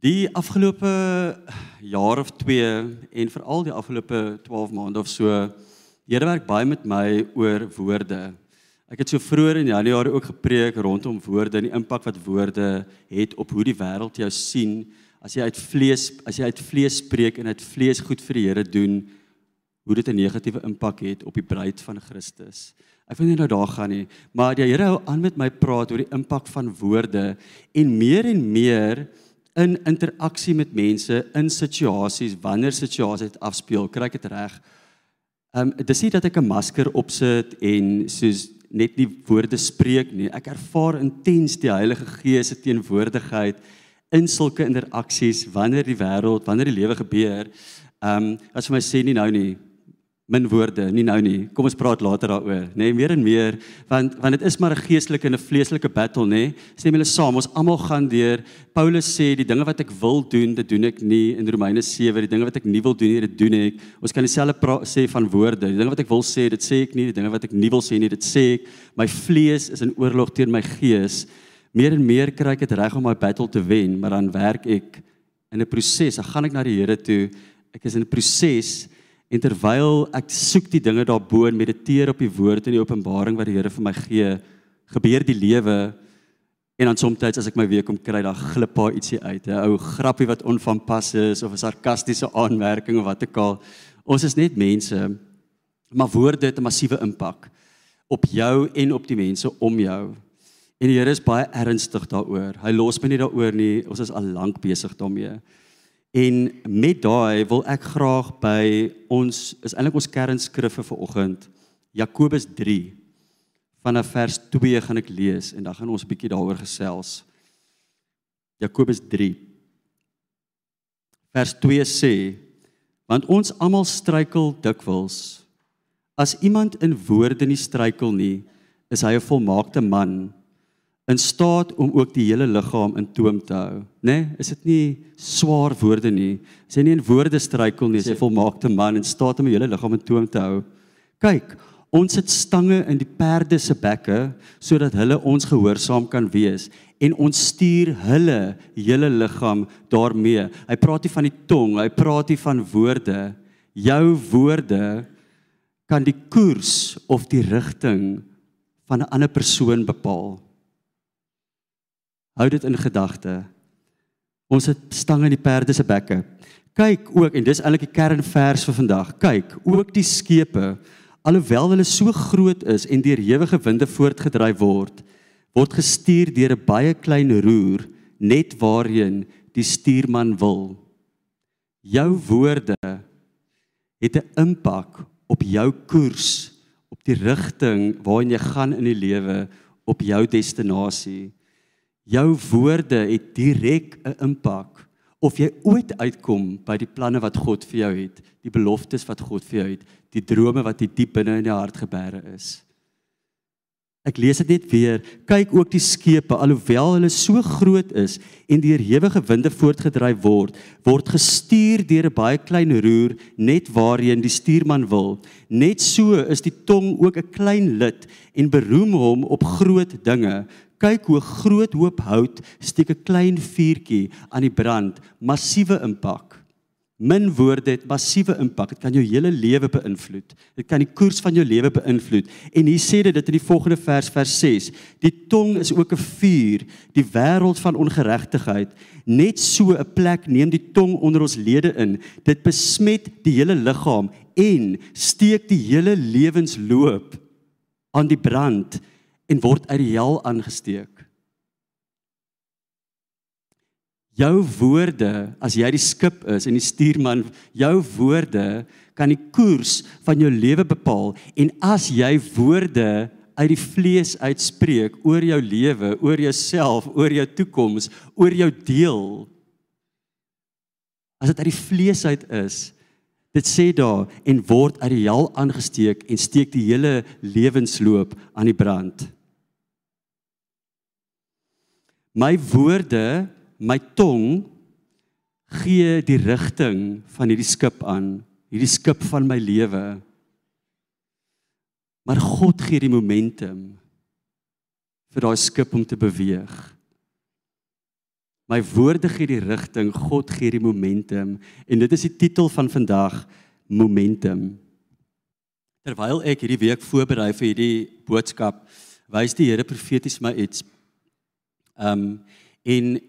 Die afgelope jaar of 2 en veral die afgelope 12 maande of so, Here werk baie met my oor woorde. Ek het so vroeër in Januarie ook gepreek rondom woorde en die impak wat woorde het op hoe die wêreld jou sien. As jy uit vlees, as jy uit vlees spreek en uit vlees goed vir die Here doen, hoe dit 'n negatiewe impak het op die bruid van Christus. Ek wil nie nou daar gaan nie, maar die Here hou aan met my praat oor die impak van woorde en meer en meer in interaksie met mense in situasies wanneer situasies afspeel, kry ek dit reg. Ehm um, dis nie dat ek 'n masker opsit en soos net nie woorde spreek nie. Ek ervaar intens die Heilige Gees se teenwoordigheid in sulke interaksies wanneer die wêreld, wanneer die lewe gebeur. Ehm um, as vir my sê nie nou nie, min woorde, nie nou nie. Kom ons praat later daaroor, nê, nee, meer en meer want want dit is maar 'n geestelike en 'n vleeslike battle, nê. Nee. Stem julle saam, ons almal gaan deur. Paulus sê die dinge wat ek wil doen, dit doen ek nie in Romeine 7, die dinge wat ek nie wil doen nie, dit doen ek. Ons kan dieselfde sê van woorde. Die dinge wat ek wil sê, dit sê ek nie, die dinge wat ek nie wil sê nie, dit sê ek. My vlees is in oorlog teen my gees. Meer en meer kry ek dit reg om my battle te wen, maar dan werk ek in 'n proses. Dan gaan ek na die Here toe. Ek is in 'n proses En terwyl ek soek die dinge daarbo en mediteer op die woord en die openbaring wat die Here vir my gee, gebeur die lewe en dan soms as ek my week kom kry, dan glip daar ietsie uit, 'n ou grappie wat onvanpas is of 'n sarkastiese aanmerking of wat ook al. Ons is net mense, maar woorde het 'n massiewe impak op jou en op die mense om jou. En die Here is baie ernstig daaroor. Hy los my nie daaroor nie. Ons is al lank besig daarmee. En met daai wil ek graag by ons is eintlik ons kernskrifte vir oggend Jakobus 3 vanaf vers 2 gaan ek lees en dan gaan ons 'n bietjie daaroor gesels. Jakobus 3 vers 2 sê want ons almal struikel dikwels. As iemand in woorde nie struikel nie is hy 'n volmaakte man in staat om ook die hele liggaam in toom te hou, né? Nee, is dit nie swaar woorde nie? Is hy nie in woorde struikel nie, is hy volmaakte man in staat om die hele liggaam in toom te hou? Kyk, ons het stange in die perde se bekke sodat hulle ons gehoorsaam kan wees en ons stuur hulle hele liggaam daarmee. Hy praat nie van die tong, hy praat nie van woorde. Jou woorde kan die koers of die rigting van 'n ander persoon bepaal. Hou dit in gedagte. Ons het stange in die perde se bekke. Kyk ook en dis eintlik die kernvers vir vandag. Kyk, ook die skepe alhoewel hulle so groot is en deur ewige winde voortgedryf word, word gestuur deur 'n baie klein roer net waarheen die stuurman wil. Jou woorde het 'n impak op jou koers, op die rigting waarin jy gaan in die lewe, op jou destinasie. Jou woorde het direk 'n impak of jy ooit uitkom by die planne wat God vir jou het, die beloftes wat God vir jou het, die drome wat diep binne in jou hart gebeere is. Ek lees dit net weer. Kyk ook die skepe alhoewel hulle so groot is en deur ewige winde voortgedryf word, word gestuur deur 'n baie klein roer net waarheen die stuurman wil. Net so is die tong ook 'n klein lid en beroem hom op groot dinge kyk hoe groot hoop hout steek 'n klein vuurtjie aan die brand, massiewe impak. Min woorde het massiewe impak. Dit kan jou hele lewe beïnvloed. Dit kan die koers van jou lewe beïnvloed. En hier sê dit dit in die volgende vers vers 6. Die tong is ook 'n vuur, die wêreld van ongeregtigheid. Net so 'n plek neem die tong onder ons lede in. Dit besmet die hele liggaam en steek die hele lewensloop aan die brand en word uit die hel aangesteek. Jou woorde, as jy die skip is en die stuurman, jou woorde kan die koers van jou lewe bepaal en as jy woorde uit die vlees uitspreek oor jou lewe, oor jouself, oor jou toekoms, oor jou deel. As dit uit die vlees uit is, dit sê daar en word uit die hel aangesteek en steek die hele lewensloop aan die brand. My woorde, my tong gee die rigting van hierdie skip aan, hierdie skip van my lewe. Maar God gee die momentum vir daai skip om te beweeg. My woorde gee die rigting, God gee die momentum. En dit is die titel van vandag, momentum. Terwyl ek hierdie week voorberei vir hierdie boodskap, wys die Here profeties my iets. Um en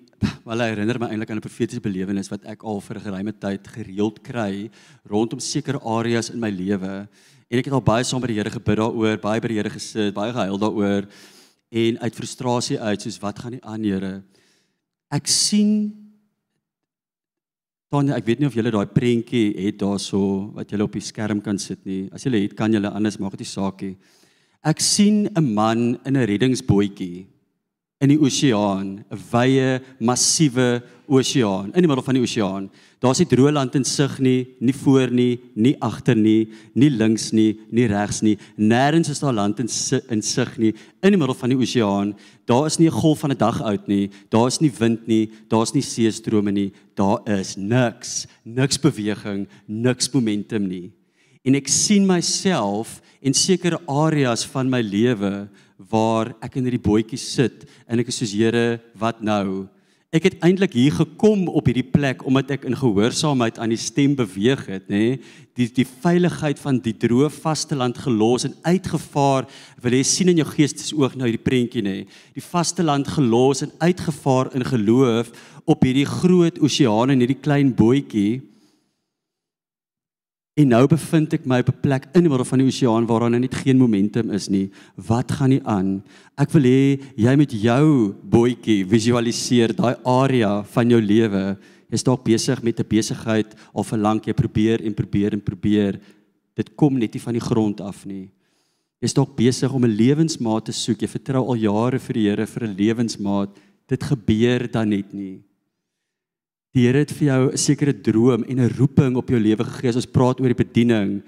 wel herinner my eintlik aan 'n profetiese belewenis wat ek al vir 'n geruime tyd gereeld kry rondom sekere areas in my lewe. En ek het al baie saam by die Here gebid daaroor, baie by die Here gesit, baie gehuil daaroor en uit frustrasie uit soos wat gaan nie aan Here. Ek sien Tanya, ek weet nie of julle daai prentjie het daarso wat julle op die skerm kan sit nie. As julle het, kan julle anders maak dit saakie. Ek sien 'n man in 'n reddingsbootjie in die oseaan, 'n wye, massiewe oseaan, in die middel van die oseaan. Daar's nie droë land in sig nie, nie voor nie, nie agter nie, nie links nie, nie regs nie. Nêrens is daar land in in sig nie in die middel van die oseaan. Daar is nie 'n golf van 'n dag uit nie. Daar is nie wind nie, daar's nie seestrome nie. Daar is niks, niks beweging, niks momentum nie. En ek sien myself in sekere areas van my lewe waar ek in hierdie bootjie sit en ek is soos Here, wat nou? Ek het eintlik hier gekom op hierdie plek omdat ek in gehoorsaamheid aan die stem beweeg het, nê? Die die veiligheid van die droë vasteland gelos en uitgevaar. Wil jy sien in jou geestesoog nou hierdie prentjie nê? Die vasteland gelos en uitgevaar in geloof op hierdie groot oseaan en hierdie klein bootjie. En nou bevind ek my op 'n plek in die middel van die oseaan waar daar net geen momentum is nie. Wat gaan nie aan? Ek wil hê jy met jou bootjie visualiseer daai area van jou lewe. Jy's dalk besig met 'n besigheid al vir lank jy probeer en probeer en probeer. Dit kom net nie van die grond af nie. Jy's dalk besig om 'n lewensmaat te soek. Jy vertrou al jare vir die Here vir 'n lewensmaat. Dit gebeur dan net nie. Die Here het vir jou 'n sekere droom en 'n roeping op jou lewe gegee. As ons praat oor die bediening.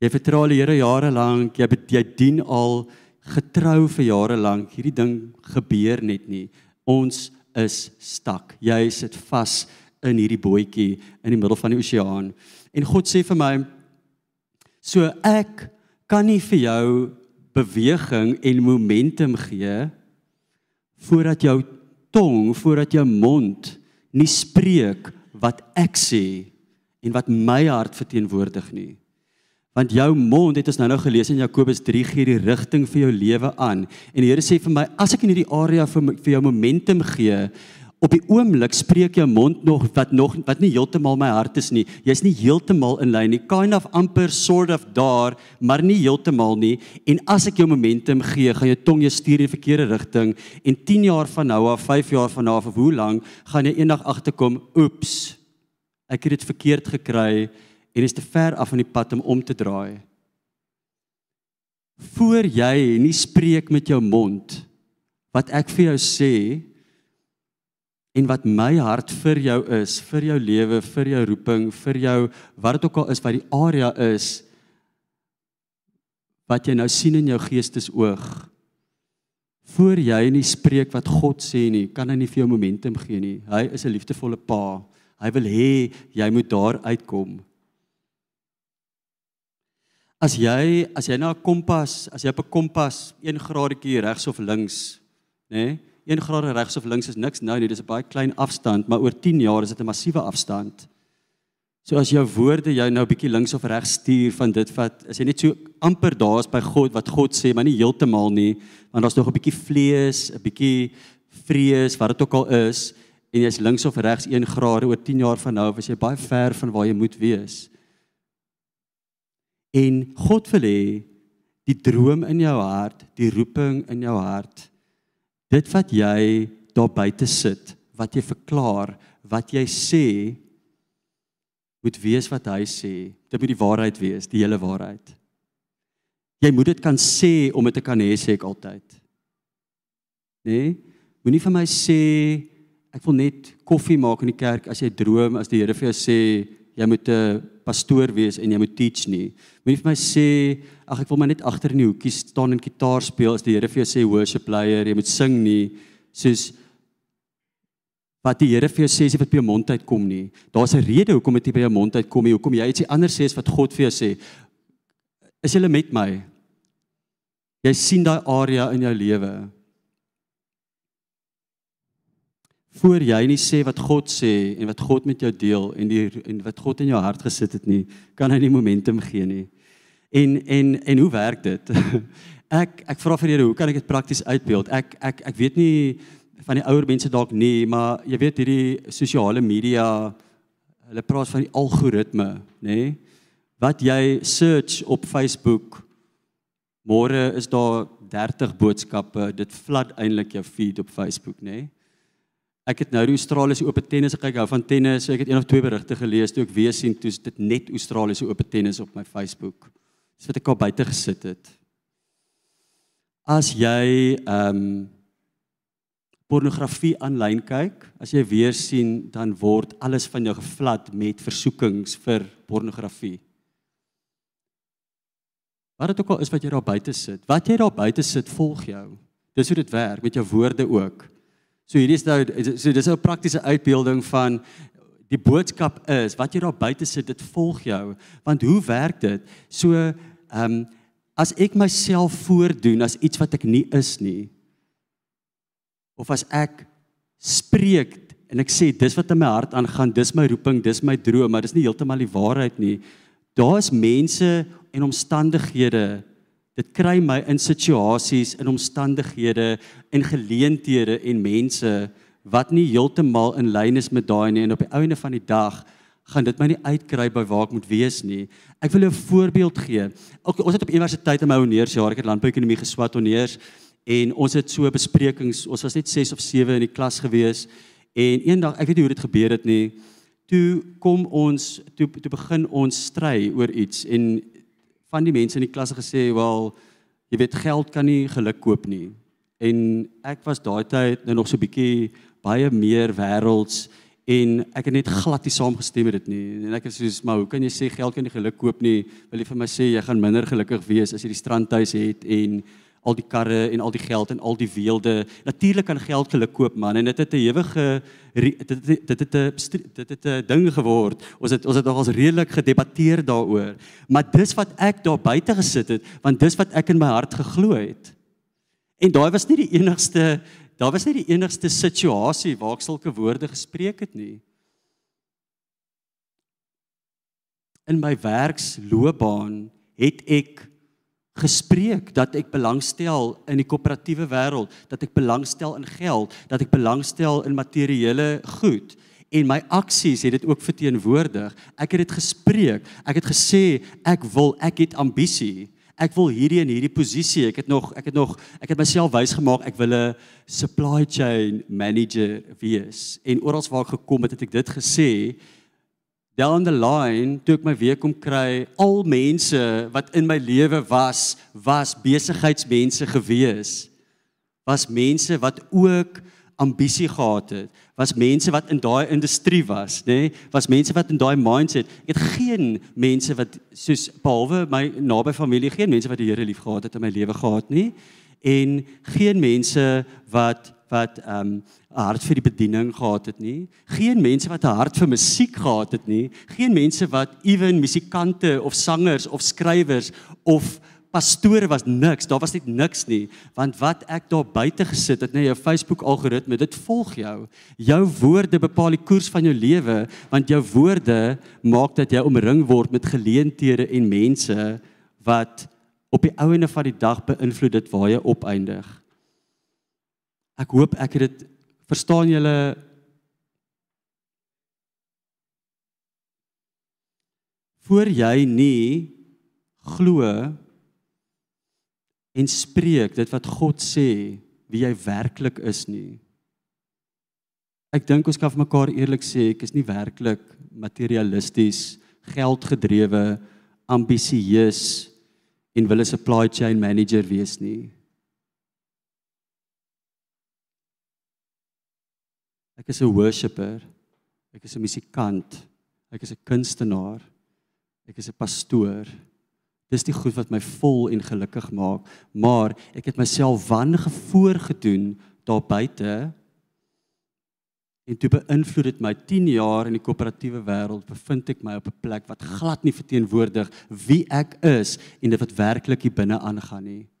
Jy vertrou die Here jare lank. Jy jy dien al getrou vir jare lank. Hierdie ding gebeur net nie. Ons is stak. Jy sit vas in hierdie bootjie in die middel van die oseaan. En God sê vir my: "So ek kan nie vir jou beweging en momentum gee voordat jou tong, voordat jou mond nie spreek wat ek sê en wat my hart verteenwoordig nie. Want jou mond het ons nou nou gelees in Jakobus 3 gee die rigting vir jou lewe aan. En die Here sê vir my as ek in hierdie area vir, vir jou momentum gee, op die oomblik spreek jou mond nog wat nog wat nie heeltemal my hart is nie. Jy's nie heeltemal in lyn nie. Kind of amper sort of daar, maar nie heeltemal nie. En as ek jou momentum gee, gaan jou tong jou stuur in die verkeerde rigting en 10 jaar van nou af, 5 jaar van nou af of hoe lank gaan jy eendag agterkom, oeps. Ek het dit verkeerd gekry en is te ver af van die pad om om te draai. Voor jy nie spreek met jou mond wat ek vir jou sê en wat my hart vir jou is, vir jou lewe, vir jou roeping, vir jou wat dit ook al is wat die area is wat jy nou sien in jou geestesoog. Voor jy nie spreek wat God sê nie, kan hy nie vir jou momentum gee nie. Hy is 'n liefdevolle pa. Hy wil hê jy moet daar uitkom. As jy as jy na 'n kompas, as jy op 'n kompas 1 graadjie regs of links, nê? Nee, 1 graad regs of links is niks nou nie, dis 'n baie klein afstand, maar oor 10 jaar is dit 'n massiewe afstand. So as jou woorde jou nou bietjie links of regs stuur van dit wat as jy net so amper daar is by God wat God sê, maar nie heeltemal nie, want daar's nog 'n bietjie vlees, 'n bietjie vrees, wat dit ook al is, en jy's links of regs 1 graad oor 10 jaar van nou, as jy baie ver van waar jy moet wees. En God wil hê die droom in jou hart, die roeping in jou hart Dit wat jy daar buite sit, wat jy verklaar, wat jy sê, moet wees wat hy sê. Dit moet die waarheid wees, die hele waarheid. Jy moet dit kan sê om dit te kan hê sê ek altyd. Nee? Moenie vir my sê ek wil net koffie maak in die kerk as jy droom as die Here vir jou sê jy moet 'n pastoor wees en jy moet teach nie. Moenie vir my sê ag ek wil maar net agter in die hoekie staan en gitaar speel as die Here vir jou sê worship leier, jy moet sing nie soos wat die Here vir jou sê as jy wat by jou mond uit kom nie. Daar's 'n rede hoekom dit by jou mond uit kom nie. Hoekom jy ietsie anders sê as wat God vir jou sê. Is jy met my? Jy sien daai area in jou lewe. Voor jy nie sê wat God sê en wat God met jou deel en die en wat God in jou hart gesit het nie, kan hy nie momentum gee nie. En en en hoe werk dit? Ek ek vra vir Here, hoe kan ek dit prakties uitbeeld? Ek ek ek weet nie van die ouer mense dalk nie, maar jy weet hierdie sosiale media hulle praat van die algoritme, nê? Nee? Wat jy search op Facebook, môre is daar 30 boodskappe, dit flood eintlik jou feed op Facebook, nê? Nee? Ek het nou die Australiese Ope tennis gekyk, hou van tennis, so ek het een of twee berigte gelees toe ek weer sien toe dit net Australiese Ope tennis op my Facebook. Dis wat ek al buite gesit het. As jy ehm um, pornografie aanlyn kyk, as jy weer sien, dan word alles van jou gevlad met versoekings vir pornografie. Wat dit ook al is wat jy daar buite sit, wat jy daar buite sit, volg jou. Dis hoe dit werk met jou woorde ook. So hierdie is nou so dis 'n praktiese uitbeelding van die boodskap is wat jy daar buite sit, dit volg jou. Want hoe werk dit? So ehm um, as ek myself voordoen as iets wat ek nie is nie of as ek spreek en ek sê dis wat in my hart aangaan dis my roeping dis my droom maar dis nie heeltemal die waarheid nie daar is mense en omstandighede dit kry my in situasies in omstandighede en geleenthede en mense wat nie heeltemal in lyn is met daai nie en op die einde van die dag gaan dit my nie uitkry by waar ek moet wees nie. Ek wil 'n voorbeeld gee. Ook, ons het op universiteit in my honeursjaar, ek het landbouekonomie geswat honeurs en ons het so besprekings, ons was net 6 of 7 in die klas gewees en eendag, ek weet nie hoe dit gebeur het nie, toe kom ons toe toe begin ons stry oor iets en van die mense in die klas gesê, "Wel, jy weet geld kan nie geluk koop nie." En ek was daai tyd nou nog so bietjie baie meer wêrelds en ek het net glad nie saamgestem met dit nie en ek is soos maar hoe kan jy sê geld kan nie geluk koop nie wil jy vir my sê jy gaan minder gelukkig wees as jy die strandhuis het en al die karre en al die geld en al die weelde. Natuurlik kan geld geluk koop man en dit het 'n ewige dit dit het 'n dit het 'n ding geword. Ons het ons het nogals redelik gedebatteer daaroor. Maar dis wat ek daar buite gesit het want dis wat ek in my hart geglo het. En daai was nie die enigste daar was nie die enigste situasie waar ek sulke woorde gespreek het nie. In my werksloopbaan het ek gespreek dat ek belangstel in die koöperatiewe wêreld, dat ek belangstel in geld, dat ek belangstel in materiële goed en my aksies het dit ook verteenwoordig. Ek het dit gespreek. Ek het gesê ek wil, ek het ambisie ek wil hierdie en hierdie posisie. Ek het nog ek het nog ek het myself wys gemaak ek wil 'n supply chain manager wees. En oral waar ek gekom het, het ek dit gesê. Down the line toe ek my weer kom kry, al mense wat in my lewe was, was besigheidsmense gewees. Was mense wat ook ambisie gehad het, was mense wat in daai industrie was, nê? Nee? Was mense wat in daai mindset. Ek het geen mense wat soos behalwe my naby familie, geen mense wat die Here lief gehad het in my lewe gehad nie en geen mense wat wat ehm, 'n um, hart vir die bediening gehad het nie. Geen mense wat 'n hart vir musiek gehad het nie. Geen mense wat ewen musikante of sangers of skrywers of pastore was niks, daar was net niks nie, want wat ek daar buite gesit het, net jou Facebook algoritme, dit volg jou. Jou woorde bepaal die koers van jou lewe, want jou woorde maak dat jy omring word met geleenthede en mense wat op die ouene van die dag beïnvloed dit waar jy opeindig. Ek hoop ek het dit verstaan julle voor jy nie glo en spreek dit wat God sê wie jy werklik is nie. Ek dink ons kan vir mekaar eerlik sê ek is nie werklik materialisties, geldgedrewe, ambisieus en wil 'n supply chain manager wees nie. Ek is 'n worshipper. Ek is 'n musikant. Ek is 'n kunstenaar. Ek is 'n pastoor. Dis die goed wat my vol en gelukkig maak, maar ek het myself wangevoor gedoen daar buite en toe beïnvloed dit my 10 jaar in die koöperatiewe wêreld bevind ek my op 'n plek wat glad nie verteenwoordig wie ek is en dit wat werklik hier binne aangaan nie.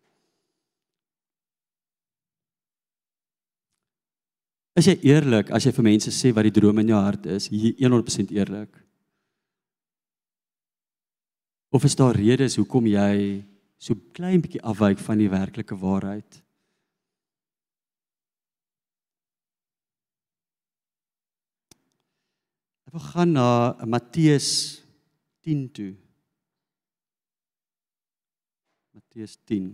Is jy eerlik as jy vir mense sê wat die droom in jou hart is? 100% eerlik. Of is daar redes hoekom jy so klein bietjie afwyk van die werklike waarheid? Ek wil gaan na Matteus 10 toe. Matteus 10.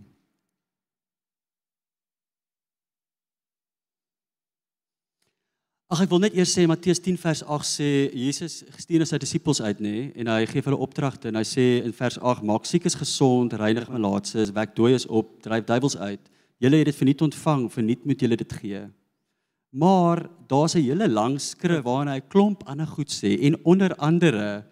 Ag ek wil net eers sê Matteus 10 vers 8 sê Jesus gestuur sy disippels uit nê en hy gee hulle opdragte en hy sê in vers 8 maak siekes gesond, reinig malaatses, wek dooies op, dryf duiwels uit. Julle het dit verniet ontvang, verniet moet julle dit gee. Maar daar's 'n hele lang skrif waarin hy klomp ander goed sê en onder andere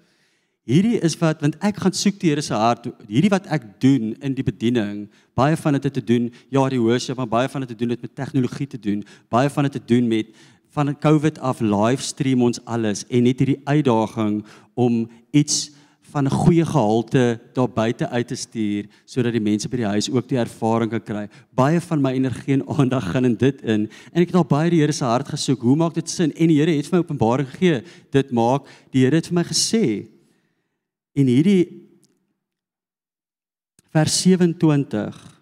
hierdie is wat want ek gaan soek die Here se hart hierdie wat ek doen in die bediening baie van dit het te doen ja die worship maar baie van dit te doen met tegnologie te doen baie van dit te doen met van COVID af livestream ons alles en net hierdie uitdaging om iets van 'n goeie gehalte daar buite uit te stuur sodat die mense by die huis ook die ervaring kan kry. Baie van my energie en aandag gaan in dit in en ek het al baie die Here se hart gesoek. Hoe maak dit sin? En die Here het vir my openbaring gegee. Dit maak die Here het vir my gesê. En hierdie vers 27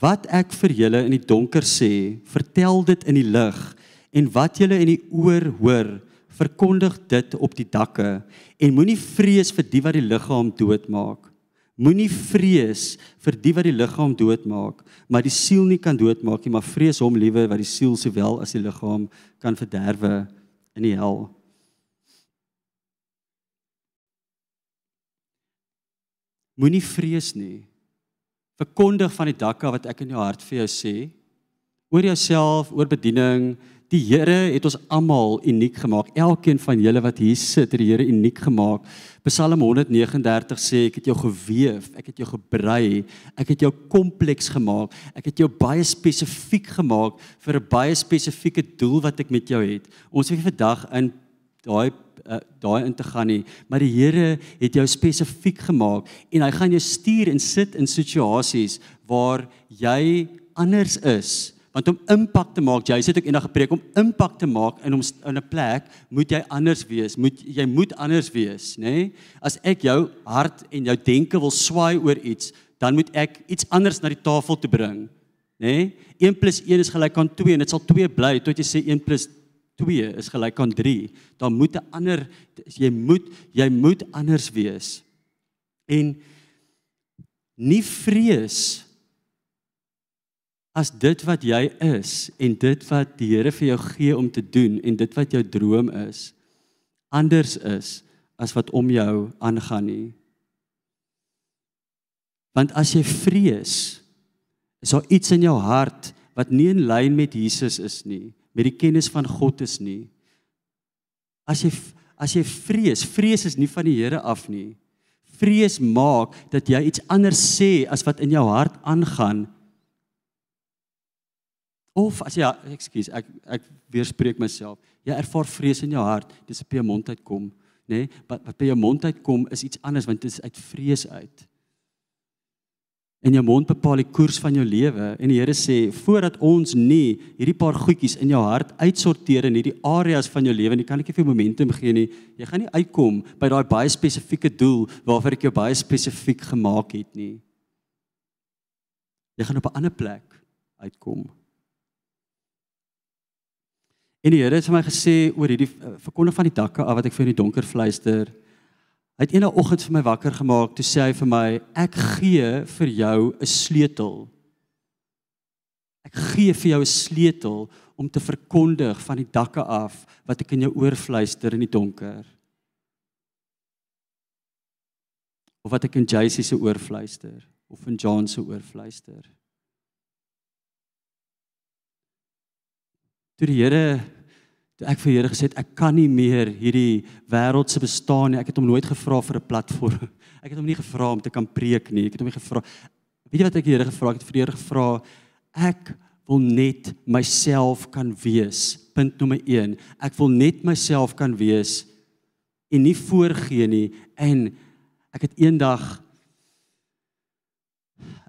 wat ek vir julle in die donker sê, vertel dit in die lig en wat julle in die oor hoor, verkondig dit op die dakke en moenie vrees vir die wat die liggaam doodmaak. Moenie vrees vir die wat die liggaam doodmaak, maar die siel nie kan doodmaak nie, maar vrees hom liewer wat die siel sowel as die liggaam kan verderwe in die hel. Moenie vrees nie. Verkondig van die dakke wat ek in jou hart vir jou sê oor jouself, oor bediening, Die Here het ons almal uniek gemaak. Elkeen van julle wat hier sit, het die Here uniek gemaak. Psalm 139 sê ek het jou gewewe, ek het jou gebrei, ek het jou kompleks gemaak. Ek het jou baie spesifiek gemaak vir 'n baie spesifieke doel wat ek met jou het. Ons het vandag in daai uh, daai in te gaan nie, maar die Here het jou spesifiek gemaak en hy gaan jou stuur en sit in situasies waar jy anders is Want om impak te maak, jy sê ek eendag gepreek om impak te maak in om in 'n plek, moet jy anders wees. Moet jy moet anders wees, nê? Nee? As ek jou hart en jou denke wil swaai oor iets, dan moet ek iets anders na die tafel toe bring, nê? Nee? 1 + 1 is gelyk aan 2 en dit sal 2 bly tot jy sê 1 + 2 is gelyk aan 3. Dan moet 'n ander jy moet jy moet anders wees. En nie vrees as dit wat jy is en dit wat die Here vir jou gee om te doen en dit wat jou droom is anders is as wat om jou aangaan nie. Want as jy vrees, is daar iets in jou hart wat nie in lyn met Jesus is nie, met die kennis van God is nie. As jy as jy vrees, vrees is nie van die Here af nie. Vrees maak dat jy iets anders sê as wat in jou hart aangaan Of as jy ekskuus, ek ek weerspreek myself. Jy ervaar vrees in jou hart, dis op jou mond uitkom, nê? Nee? Wat wat by jou mond uitkom is iets anders want dit is uit vrees uit. En jou mond bepaal die koers van jou lewe en die Here sê voordat ons nie hierdie paar goedjies in jou hart uitsorteer in hierdie areas van jou lewe nie kan ek vir momentum gee nie. Jy gaan nie uitkom by daai baie spesifieke doel waarvoor ek jou baie spesifiek gemaak het nie. Jy gaan op 'n ander plek uitkom. En die Here het vir my gesê oor hierdie eh, verkondig van die dakke af wat ek vir in die donker fluister. Hy het eendag oggend vir my wakker gemaak. Toe sê hy vir my, ek gee vir jou 'n sleutel. Ek gee vir jou 'n sleutel om te verkondig van die dakke af wat ek in jou oor fluister in die donker. Of wat ek in Jacy se oor fluister of in John se oor fluister. Toe die Here toe ek vir Here gesê het ek kan nie meer hierdie wêreldse bestaan nie. Ek het hom nooit gevra vir 'n platform. Ek het hom nie gevra om te kan preek nie. Ek het hom nie gevra. Weet jy wat ek die Here gevra het? Ek het vir die Here gevra ek wil net myself kan wees. Punt nommer 1. Ek wil net myself kan wees en nie voorgee nie en ek het eendag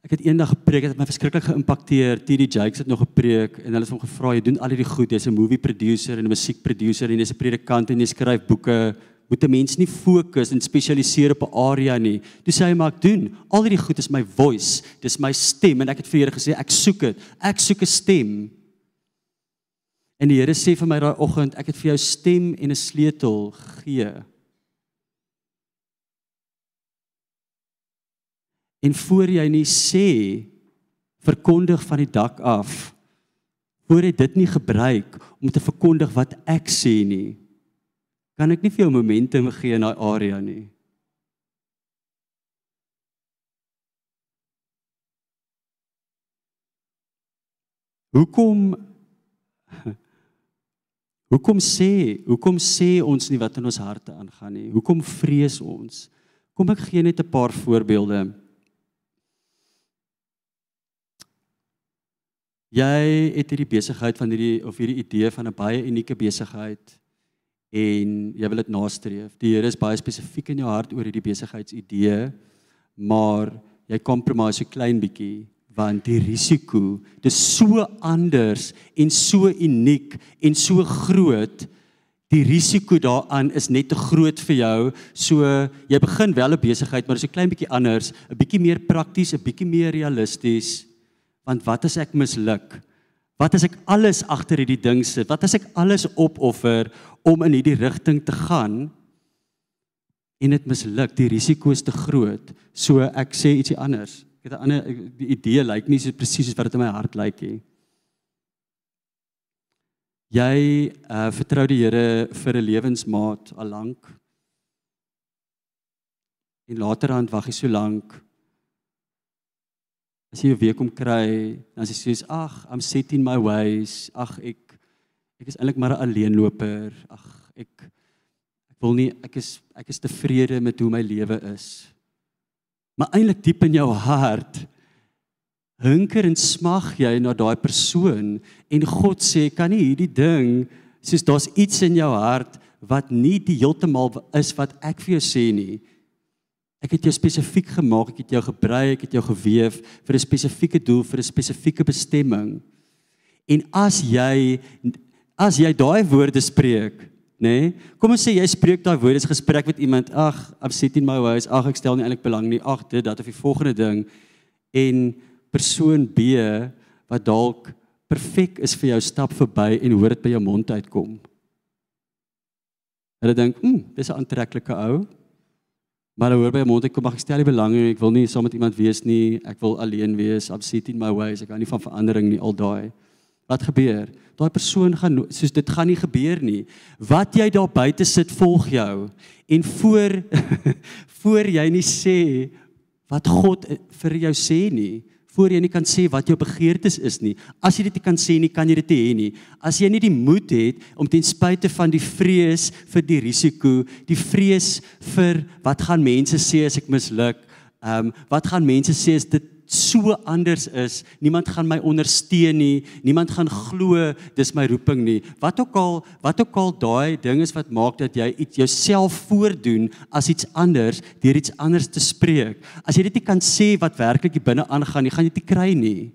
Ek het eendag gepreek, dit het my verskriklik geïmpakteer. TD Jakes het nog gepreek en hulle het hom gevra, "Jy doen al hierdie goed, jy's 'n movie producer en 'n musiekproducer en jy's 'n predikant en jy skryf boeke. Moet 'n mens nie fokus en spesialiseer op 'n area nie." Toe sê hy, "Maar ek doen. Al hierdie goed is my voice, dis my stem en ek het vir Here gesê, ek soek dit. Ek soek 'n stem." En die Here sê vir my daai oggend, "Ek het vir jou stem en 'n sleutel gegee." En voor jy nie sê verkondig van die dak af. Voor jy dit nie gebruik om te verkondig wat ek sê nie. Kan ek nie vir jou momentum gee in daai area nie. Hoekom Hoekom sê, hoekom sê ons nie wat in ons harte aangaan nie? Hoekom vrees ons? Kom ek gee net 'n paar voorbeelde. Jy het hierdie besigheid van hierdie of hierdie idee van 'n baie unieke besigheid en jy wil dit nastreef. Die Here is baie spesifiek in jou hart oor hierdie besigheidsidee, maar jy kompromie so klein bietjie want die risiko, dit is so anders en so uniek en so groot. Die risiko daaraan is net te groot vir jou. So jy begin wel 'n besigheid, maar dit is 'n klein bietjie anders, 'n bietjie meer prakties, 'n bietjie meer realisties. Want wat as ek misluk? Wat as ek alles agter hierdie ding sit? Wat as ek alles opoffer om in hierdie rigting te gaan en dit misluk? Die risiko is te groot. So ek sê ietsie anders. Ek het 'n ander die idee lyk nie so presies soos wat dit in my hart lyk nie. Jy uh vertrou die Here vir 'n lewensmaat al lank. En laterand wag jy so lank As jy 'n week om kry, dan sê jy: "Ag, I'm set in my ways. Ag, ek ek is eintlik maar 'n alleenloper. Ag, ek ek wil nie ek is ek is tevrede met hoe my lewe is." Maar eintlik diep in jou hart hunker en smag jy na daai persoon en God sê, "Kan nie hierdie ding soos daar's iets in jou hart wat nie die heeltemal is wat ek vir jou sê nie." Ek het jou spesifiek gemaak, ek het jou gebruik, ek het jou gewewe vir 'n spesifieke doel, vir 'n spesifieke bestemming. En as jy as jy daai woorde spreek, nê? Nee, kom ons sê jy spreek daai woorde, is gesprek met iemand, ag, I'm sitting my ways, ag, ek stel nie eintlik belang nie, ag, dit dat of die volgende ding en persoon B wat dalk perfek is vir jou stap verby en hoor dit by jou mond uitkom. Hulle dink, "Hm, dis 'n aantreklike ou." Maar hoor by mond ek kom mag ek stel nie belang nie. Ek wil nie saam met iemand wees nie. Ek wil alleen wees. I'm sitting my ways. Ek hou nie van verandering nie al daai. Wat gebeur? Daai persoon gaan soos dit gaan nie gebeur nie. Wat jy daar buite sit volg jou. En voor voor jy nie sê wat God vir jou sê nie, voor jy nie kan sê wat jou begeertes is nie. As jy dit nie kan sê nie, kan jy dit hê nie. As jy nie die moed het om ten spyte van die vrees vir die risiko, die vrees vir wat gaan mense sê as ek misluk, ehm um, wat gaan mense sê as dit so anders is. Niemand gaan my ondersteun nie. Niemand gaan glo dis my roeping nie. Wat ook al wat ook al daai ding is wat maak dat jy iets jouself voordoen as iets anders deur iets anders te spreek. As jy dit nie kan sê wat werklik hier binne aangaan nie, gaan jy dit kry nie.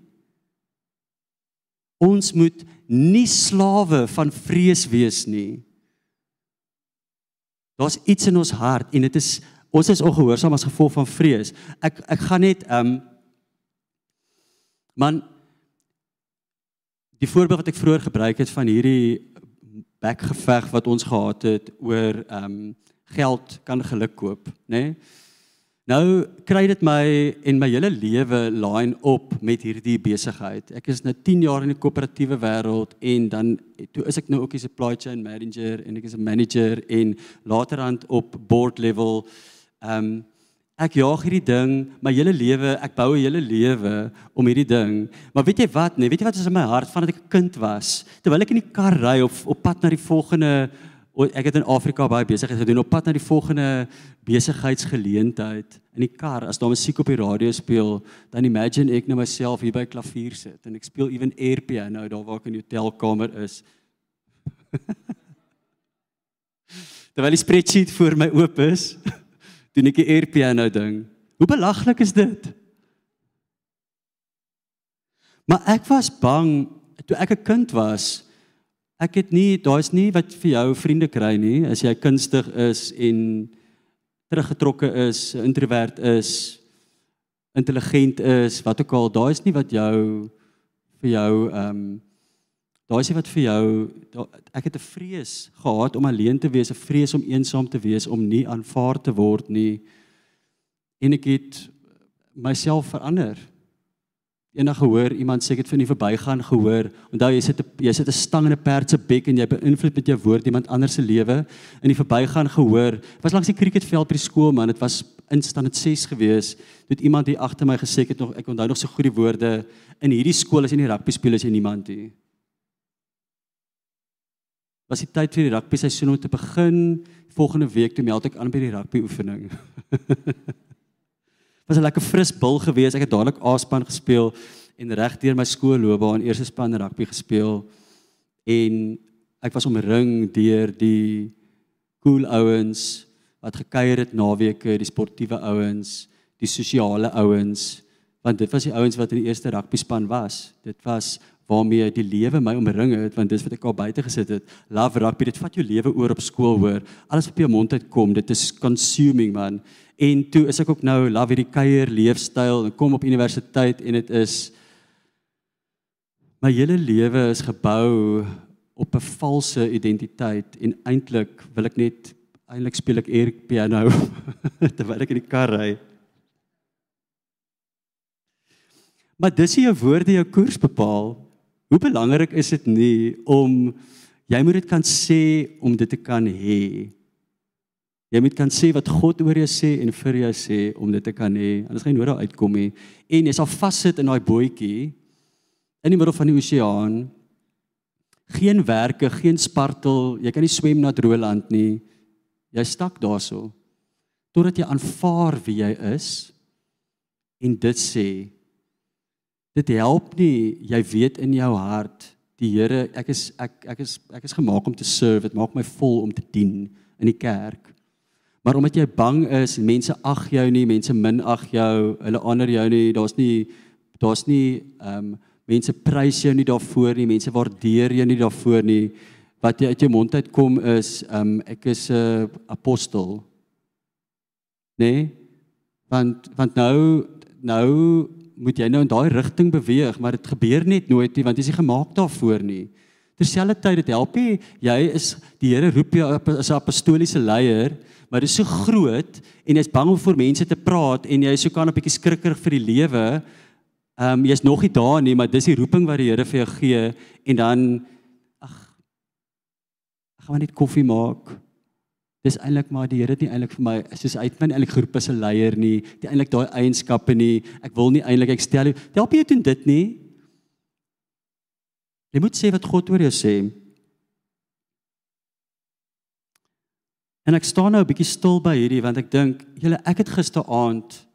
Ons moet nie slawe van vrees wees nie. Daar's iets in ons hart en dit is ons is ongehoorsaam as gevolg van vrees. Ek ek gaan net ehm um, Man die voorbeeld wat ek vroeër gebruik het van hierdie bekgeveg wat ons gehad het oor ehm um, geld kan geluk koop, nê? Nee? Nou kry dit my en my hele lewe line op met hierdie besigheid. Ek is nou 10 jaar in die koöperatiewe wêreld en dan toe is ek nou ook 'n supply chain manager en ek is 'n manager en laterand op board level ehm um, Ek jaag hierdie ding my hele lewe, ek bou 'n hele lewe om hierdie ding. Maar weet jy wat, nee, weet jy wat is in my hart vandat ek 'n kind was? Terwyl ek in die kar ry of op pad na die volgende ek het in Afrika baie besigheid gedoen op pad na die volgende besigheidsgeleentheid in die kar as daar musiek op die radio speel dan imagine ek nou myself hier by klavier sit en ek speel ewen air piano daar waar ek in die hotelkamer is terwyl die spreadsheet voor my oop is doen ek die air piano ding. Hoe belaglik is dit? Maar ek was bang toe ek 'n kind was. Ek het nie daar's nie wat vir jou vriende kry nie as jy kunstig is en teruggetrokke is, introvert is, intelligent is, wat ook al, daai is nie wat jou vir jou ehm um, daai is nie wat vir jou da, ek het 'n vrees gehad om alleen te wees, 'n vrees om eensaam te wees, om nie aanvaar te word nie. En ek het myself verander. Eendag gehoor iemand sê ek het van die verbygaan gehoor. Onthou jy sit 'n jy sit 'n stang in 'n perd se bek en jy beïnvloed met jou woord iemand anders se lewe. In die verbygaan gehoor. Was langs die cricketveld by die skool man, dit was instaan dit 6 gewees. Dit iemand hier agter my gesê ek het nog ek onthou nog so goed die woorde in hierdie skool is in die rugby speel as jy niemand hier. Was die tyd vir die rugby seisoen om te begin. Volgende week toe meld ek aan by die rugby oefening. was 'n lekker fris bil gewees. Ek het dadelik A-span gespeel en regdeur my skoolloopbaan eerste span rugby gespeel en ek was omring deur die cool ouens wat gekuier het naweke, die sportiewe ouens, die sosiale ouens, want dit was die ouens wat in die eerste rugby span was. Dit was waarmee die lewe my omring het want dis wat ek al buite gesit het. Love rugby, dit vat jou lewe oor op skool hoor. Alles wat op jou mond uitkom, dit is consuming man. En toe is ek ook nou love hierdie kuier leefstyl en kom op universiteit en dit is my hele lewe is gebou op 'n valse identiteit en eintlik wil ek net eintlik speel ek air piano terwyl ek in die kar ry. Maar dis hier jou woorde jou koers bepaal. Hoe belangrik is dit nie om jy moet dit kan sê om dit te kan hê. Jy moet kan sê wat God oor jou sê en vir jou sê om dit te kan hê. Anders gaan jy nooit daar uitkom nie. En jy sal vassit in daai bootjie in die middel van die oseaan. Geen werke, geen spartel, jy kan nie swem na droëland nie. Jy stak daarso totdat jy aanvaar wie jy is en dit sê dit help nie jy weet in jou hart die Here ek is ek ek is ek is gemaak om te serve dit maak my vol om te dien in die kerk Maar omdat jy bang is, mense ag jou nie, mense minag jou, hulle honor jou nie, daar's nie daar's nie ehm um, mense prys jou nie daarvoor nie, mense waardeer jou nie daarvoor nie. Wat jy uit jou mond uit kom is ehm um, ek is 'n uh, apostel. Nee? Want want nou nou moet jy nou in daai rigting beweeg, maar dit gebeur net nooit nie want jy is nie gemaak daarvoor nie. Terselfdertyd dit help jy, jy is die Here roep jou as 'n apostoliese leier maar dit is so groot en jy's bang om voor mense te praat en jy is so kan 'n bietjie skrikkerig vir die lewe. Ehm um, jy's nog nie daar nie, maar dis die roeping wat die Here vir jou gee en dan ag gaan net koffie maak. Dis eintlik maar die Here het nie eintlik vir my soos uit my eintlik geroep as 'n leier nie, die eintlik daai eienskappe nie. Ek wil nie eintlik ek stel jy help jy doen dit nie. Jy moet sê wat God oor jou sê. En ek staan nou 'n bietjie stil by hierdie want ek dink, julle ek het gisteraand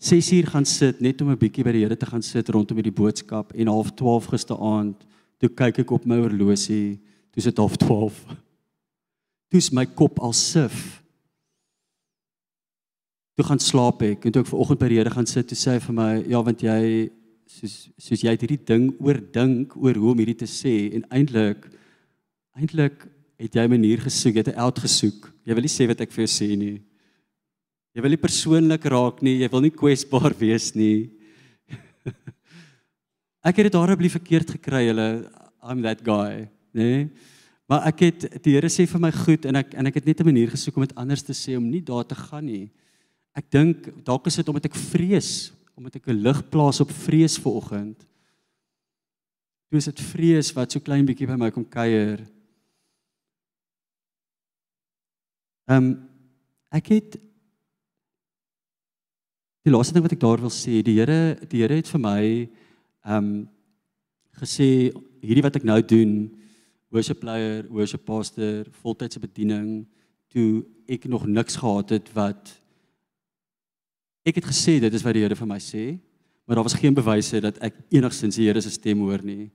6 uur gaan sit net om 'n bietjie by die Here te gaan sit rondom hierdie boodskap en half 12 gisteraand toe kyk ek op my horlosie, toe is dit half 12. Toe is my kop al sif. Toe gaan slaap ek en toe ek vanoggend by Here gaan sit, toe sê hy vir my, ja, want jy soos soos jy het hierdie ding oordink oor hoe om hierdie te sê en eintlik eintlik het jy 'n manier gesoek, jy het 'n out gesoek. Jy wil nie sê wat ek vir jou sê nie. Jy wil nie persoonlik raak nie, jy wil nie kwesbaar wees nie. ek het dit daarop lief verkeerd gekry, hulle I'm that guy, né? Nee? Maar ek het die Here sê vir my goed en ek en ek het net 'n manier gesoek om dit anders te sê om nie daar te gaan nie. Ek dink dalk is dit omdat ek vrees, omdat ek 'n lig plaas op vrees vir oggend. Toe is dit vrees wat so klein bietjie by my kom kuier. Ehm um, ek het die laaste ding wat ek daar wil sê, die Here die Here het vir my ehm um, gesê hierdie wat ek nou doen, worship player, worship pastor, voltydse bediening, toe ek nog niks gehad het wat ek het gesê dit is wat die Here vir my sê, maar daar was geen bewyse dat ek enigsins die Here se stem hoor nie.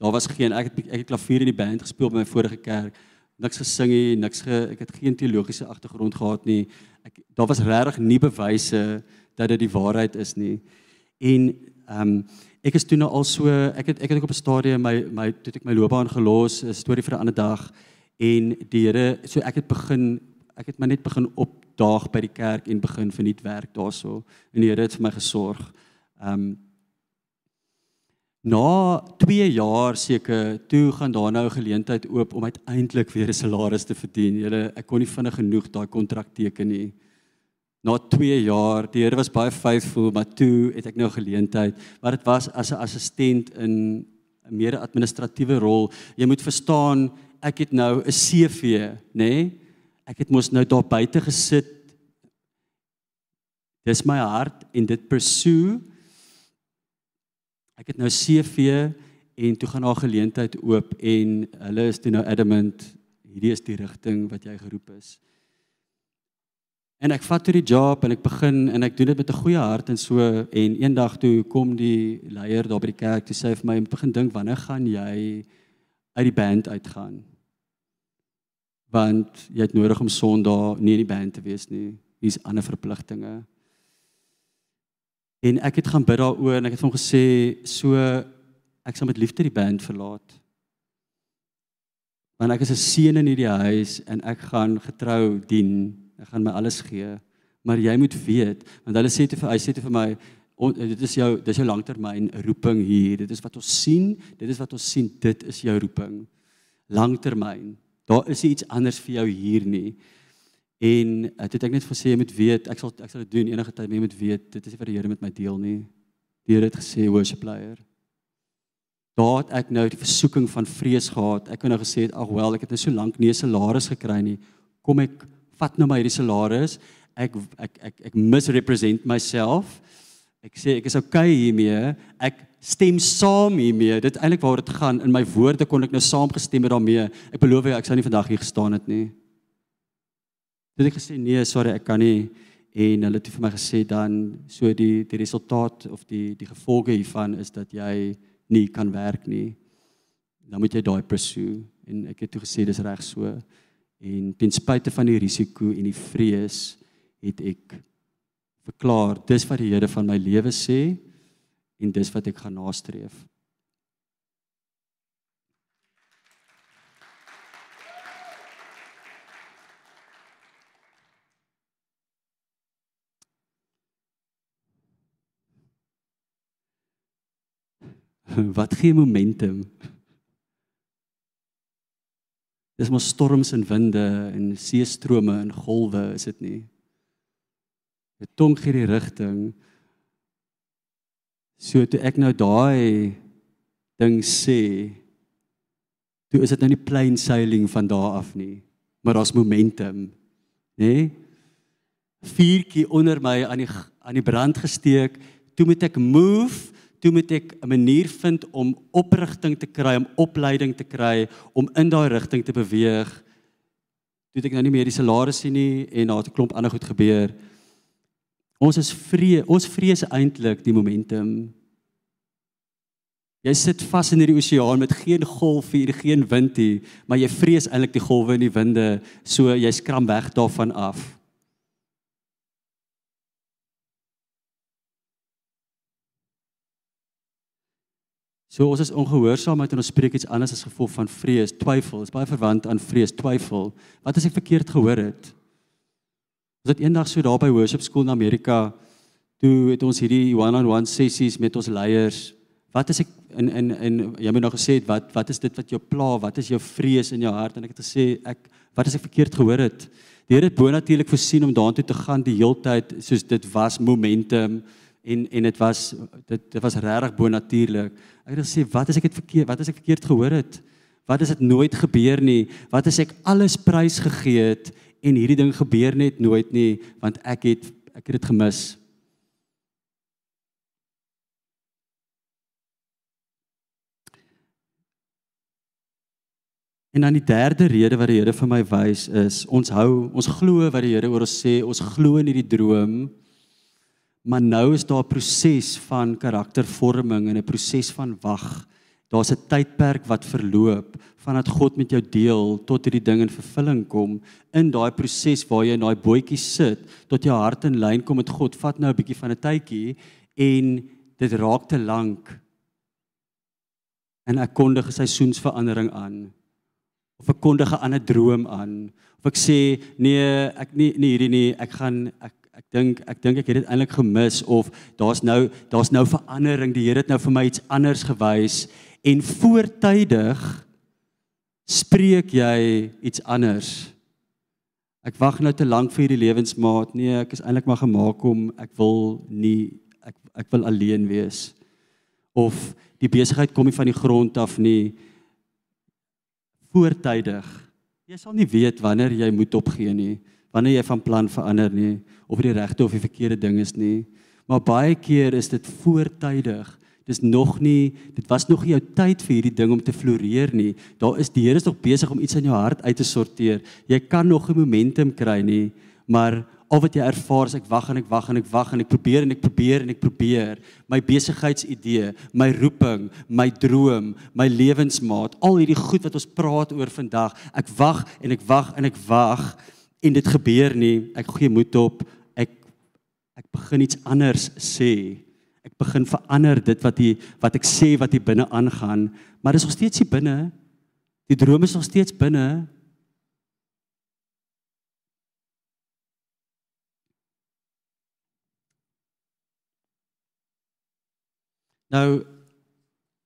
Daar was geen ek het ek het klavier in die band gespeel by my vorige kerk niks gesing nie, niks ge, ek het geen teologiese agtergrond gehad nie. Ek daar was regtig nie bewyse dat dit die waarheid is nie. En ehm um, ek is toe nou al so ek het ek het ook op 'n stadium my my toe ek my loopbaan gelos, 'n storie vir 'n ander dag en die Here so ek het begin ek het my net begin opdaag by die kerk en begin vernuut werk daarso en die Here het vir my gesorg. Ehm um, Na 2 jaar seker, toe gaan daar nou 'n geleentheid oop om uiteindelik weer 'n salaris te verdien. Julle, ek kon nie vinnig genoeg daai kontrak teken nie. Na 2 jaar, die Here was baie faithful, maar toe het ek nou geleentheid, maar dit was as 'n assistent in 'n meer administratiewe rol. Jy moet verstaan, ek het nou 'n CV, nê? Nee? Ek het mos nou daar buite gesit. Dis my hart en dit pursue Ek het nou CV en toe gaan daar geleentheid oop en hulle is toe nou adamant hierdie is die rigting wat jy geroep is. En ek vat toe die job en ek begin en ek doen dit met 'n goeie hart en so en eendag toe kom die leier daar by die kerk toe sê vir my om begin dink wanneer gaan jy uit die band uitgaan? Want jy het nodig om Sondag nie in die band te wees nie. Hier's ander verpligtinge. En ek het gaan bid daaroor en ek het vir hom gesê so ek sal met liefde die band verlaat. Want ek is 'n seun in hierdie huis en ek gaan getrou dien. Ek gaan my alles gee. Maar jy moet weet, want hulle sê te vir hy sê te vir my on, dit is jou dis jou langtermyn roeping hier. Dit is wat ons sien. Dit is wat ons sien. Dit is jou roeping. Langtermyn. Daar is iets anders vir jou hier nie. En uh, toe het ek net gesê jy moet weet, ek sal ek sal dit doen enige tyd, jy moet weet dit is nie wat die Here met my deel nie. Die Here het gesê worship leader. Daar het ek nou die versoeking van vrees gehad. Ek het nou gesê, ag wel, ek het nou so lank nie 'n salaris gekry nie. Kom ek vat nou my hierdie salaris. Ek ek ek ek misrepresent myself. Ek sê ek is okay hiermee. Ek stem saam hiermee. Dit eintlik waar dit gaan in my woorde kon ek nou saamgestem het daarmee. Ek beloof jou ek sou nie vandag hier gestaan het nie. Toe ek gesê nee, sorry, ek kan nie en hulle het vir my gesê dan so die die resultaat of die die gevolge hiervan is dat jy nie kan werk nie. Dan moet jy daai pursue en ek het toe gesê dis reg so en ten spyte van die risiko en die vrees het ek verklaar dis wat die Here van my lewe sê en dis wat ek gaan nastreef. wat gee momentum? Dis mos storms en winde en seestrome en golwe, is dit nie? Die tong gee die rigting. So toe ek nou daai ding sê, toe is dit nou nie plain sailing van daar af nie, maar daar's momentum, nê? Vuurtjie onder my aan die aan die brand gesteek, toe moet ek move toe moet ek 'n manier vind om oprigting te kry, om opleiding te kry om in daai rigting te beweeg. Toe het ek nou nie meer die salaris sien nie en daar het 'n klomp ander goed gebeur. Ons is vree, ons vrees eintlik die momentum. Jy sit vas in hierdie oseaan met geen golf hier, geen wind hier, maar jy vrees eintlik die golwe en die winde, so jy skram weg daarvan af. So ons is ongehoorsaamheid en ons spreek iets anders as gevolg van vrees, twyfel. Dit is baie verwant aan vrees, twyfel. Wat as ek verkeerd gehoor het? Ons het eendag so daar by worship school in Amerika toe het ons hierdie one-on-one sessies met ons leiers. Wat as ek in in in jy het nou gesê wat wat is dit wat jou pla? Wat is jou vrees in jou hart? En ek het gesê ek wat as ek verkeerd gehoor het? Die Here het bonatuurlik voorsien om daartoe te gaan die heeltyd soos dit was momentum en en dit was dit dit was regtig bonatuurlik. Ek het gesê wat as ek dit verkeerd wat as ek verkeerd gehoor het? Wat as dit nooit gebeur nie? Wat as ek alles prys gegee het en hierdie ding gebeur net nooit nie want ek het ek het dit gemis. En dan die derde rede wat die Here vir my wys is ons hou ons glo wat die Here oor ons sê, ons glo in hierdie droom. Maar nou is daar 'n proses van karaktervorming en 'n proses van wag. Daar's 'n tydperk wat verloop vandat God met jou deel tot hierdie ding in vervulling kom. In daai proses waar jy in daai bootjie sit tot jou hart in lyn kom met God, vat nou 'n bietjie van 'n tydjie en dit raak te lank en ek kondig 'n seisoensverandering aan of ek kondig 'n ander droom aan of ek sê nee ek nie nie hierdie nie ek gaan ek ek dink ek dink ek het dit eintlik gemis of daar's nou daar's nou verandering die Here het nou vir my iets anders gewys en voortydig spreek jy iets anders. Ek wag nou te lank vir hierdie lewensmaat. Nee ek is eintlik maar gemaak om ek wil nie ek ek wil alleen wees. Of die besigheid kom nie van die grond af nie. Voortydig. Jy sal nie weet wanneer jy moet opgee nie, wanneer jy van plan verander nie of die regte of die verkeerde ding is nie. Maar baie keer is dit voortydig. Dis nog nie, dit was nog nie jou tyd vir hierdie ding om te floreer nie. Daar is die Here is nog besig om iets in jou hart uit te sorteer. Jy kan nog 'n momentum kry nie, maar al wat jy ervaar is ek wag en ek wag en ek wag en ek probeer en ek probeer en ek probeer my besigheidsidee, my roeping, my droom, my lewensmaat, al hierdie goed wat ons praat oor vandag. Ek wag en ek wag en ek wag en dit gebeur nie. Ek gee moed op. Ek ek begin iets anders sê. Ek begin verander dit wat jy wat ek sê wat hier binne aangaan, maar dit is nog steeds hier binne. Die droom is nog steeds binne, Nou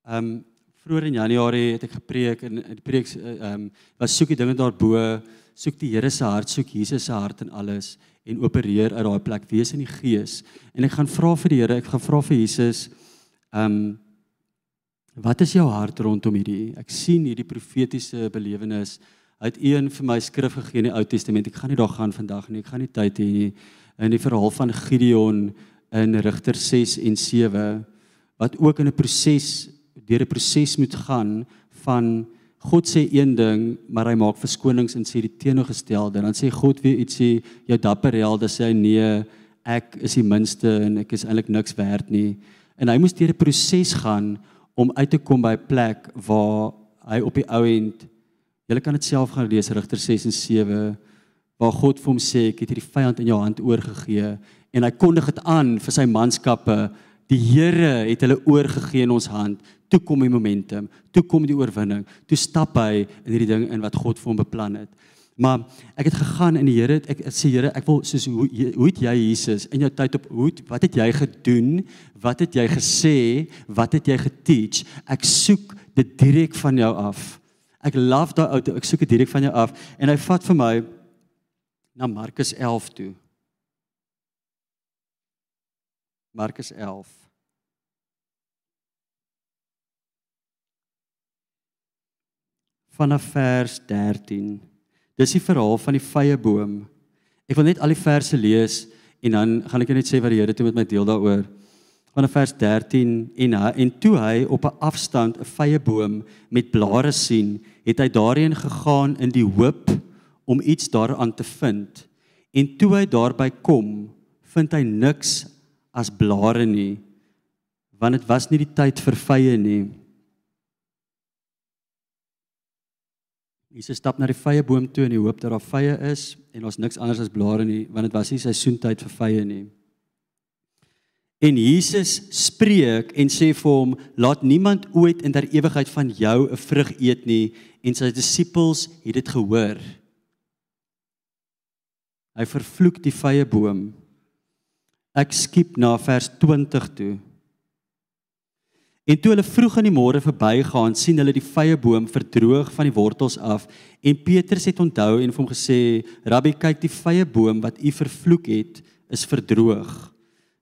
ehm um, vroeër in Januarie het ek gepreek en die preek ehm um, was soek die dinge daarbo, soek die Here se hart, soek Jesus se hart in alles en opereer uit daai plek wees in die gees. En ek gaan vra vir die Here, ek gaan vra vir Jesus ehm um, wat is jou hart rondom hierdie? Ek sien hierdie profetiese belewenis uit een vir my skrif gegee in die Ou Testament. Ek gaan nie daar gaan vandag nie. Ek gaan nie tyd hê nie. In die verhaal van Gideon in Rigter 6 en 7 wat ook in 'n proses deur 'n proses moet gaan van God sê een ding, maar hy maak verskonings en sê die teenoorgestelde. Dan sê God weer ietsie, jou dapper held, dan sê hy nee, ek is die minste en ek is eintlik niks werd nie. En hy moes deur 'n proses gaan om uit te kom by 'n plek waar hy op die ou end Julle kan dit self gaan lees Rigter 6 en 7 waar God vir hom sê ek het hierdie vyand in jou hand oorgegee en hy kondig dit aan vir sy manskappe Die Here het hulle oorgegee in ons hand. Toe kom die momentum, toe kom die oorwinning. Toe stap hy in hierdie ding in wat God vir hom beplan het. Maar ek het gegaan in die Here, ek, ek sê Here, ek wil soos hoe hoe het jy Jesus in jou tyd op hoe wat het jy gedoen? Wat het jy gesê? Wat het jy geteach? Ek soek dit direk van jou af. Ek love daai ou, ek soek dit direk van jou af en hy vat vir my na Markus 11 toe. Markus 11. Vanaf vers 13. Dis die verhaal van die vrye boom. Ek wil net al die verse lees en dan gaan ek net sê wat die Here toe met my deel daaroor. Vanaf vers 13 en en toe hy op 'n afstand 'n vrye boom met blare sien, het hy daarheen gegaan in die hoop om iets daaraan te vind. En toe hy daarby kom, vind hy niks as blare nie want dit was nie die tyd vir vye nie. Jesus stap na die vye boom toe in die hoop dat daar vye is en ons niks anders as blare nie want dit was nie seisoentyd vir vye nie. En Jesus spreek en sê vir hom laat niemand ooit in der ewigheid van jou 'n vrug eet nie en sy disippels het dit gehoor. Hy vervloek die vye boom Ek skiep na vers 20 toe. En toe hulle vroeg in die môre verbygaan, sien hulle die vrye boom verdroog van die wortels af en Petrus het onthou en hom gesê: "Rabbi, kyk, die vrye boom wat u vervloek het, is verdroog."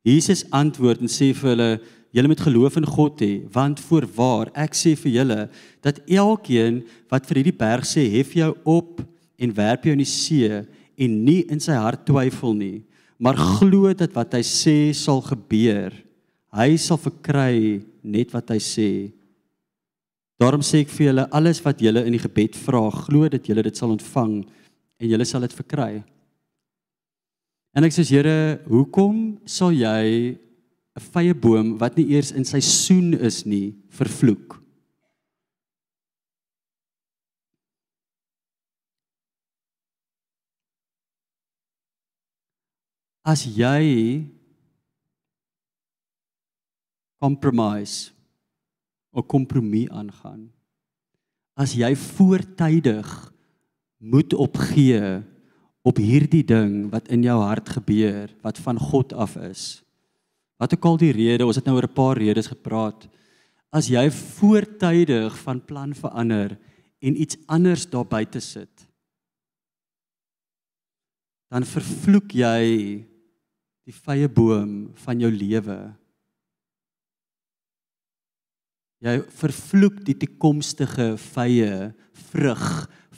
Jesus antwoord en sê vir hulle: "Julle moet geloof in God hê, want voorwaar, ek sê vir julle dat elkeen wat vir hierdie berg sê: "Hef jou op en werp jou in die see," en nie in sy hart twyfel nie, maar glo dat wat hy sê sal gebeur. Hy sal verkry net wat hy sê. Daarom sê ek vir julle alles wat julle in die gebed vra, glo dat julle dit sal ontvang en julle sal dit verkry. En ek sê Here, hoekom sal jy 'n vrye boom wat nie eers in seisoen is nie vervloek? as jy compromise 'n kompromie aangaan. As jy voortydig moet opgee op hierdie ding wat in jou hart gebeur, wat van God af is. Wat ook al die rede, ons het nou oor 'n paar redes gepraat. As jy voortydig van plan verander en iets anders daar buite sit, dan vervloek jy die vrye boom van jou lewe. Jy vervloek die toekomstige vrye vrug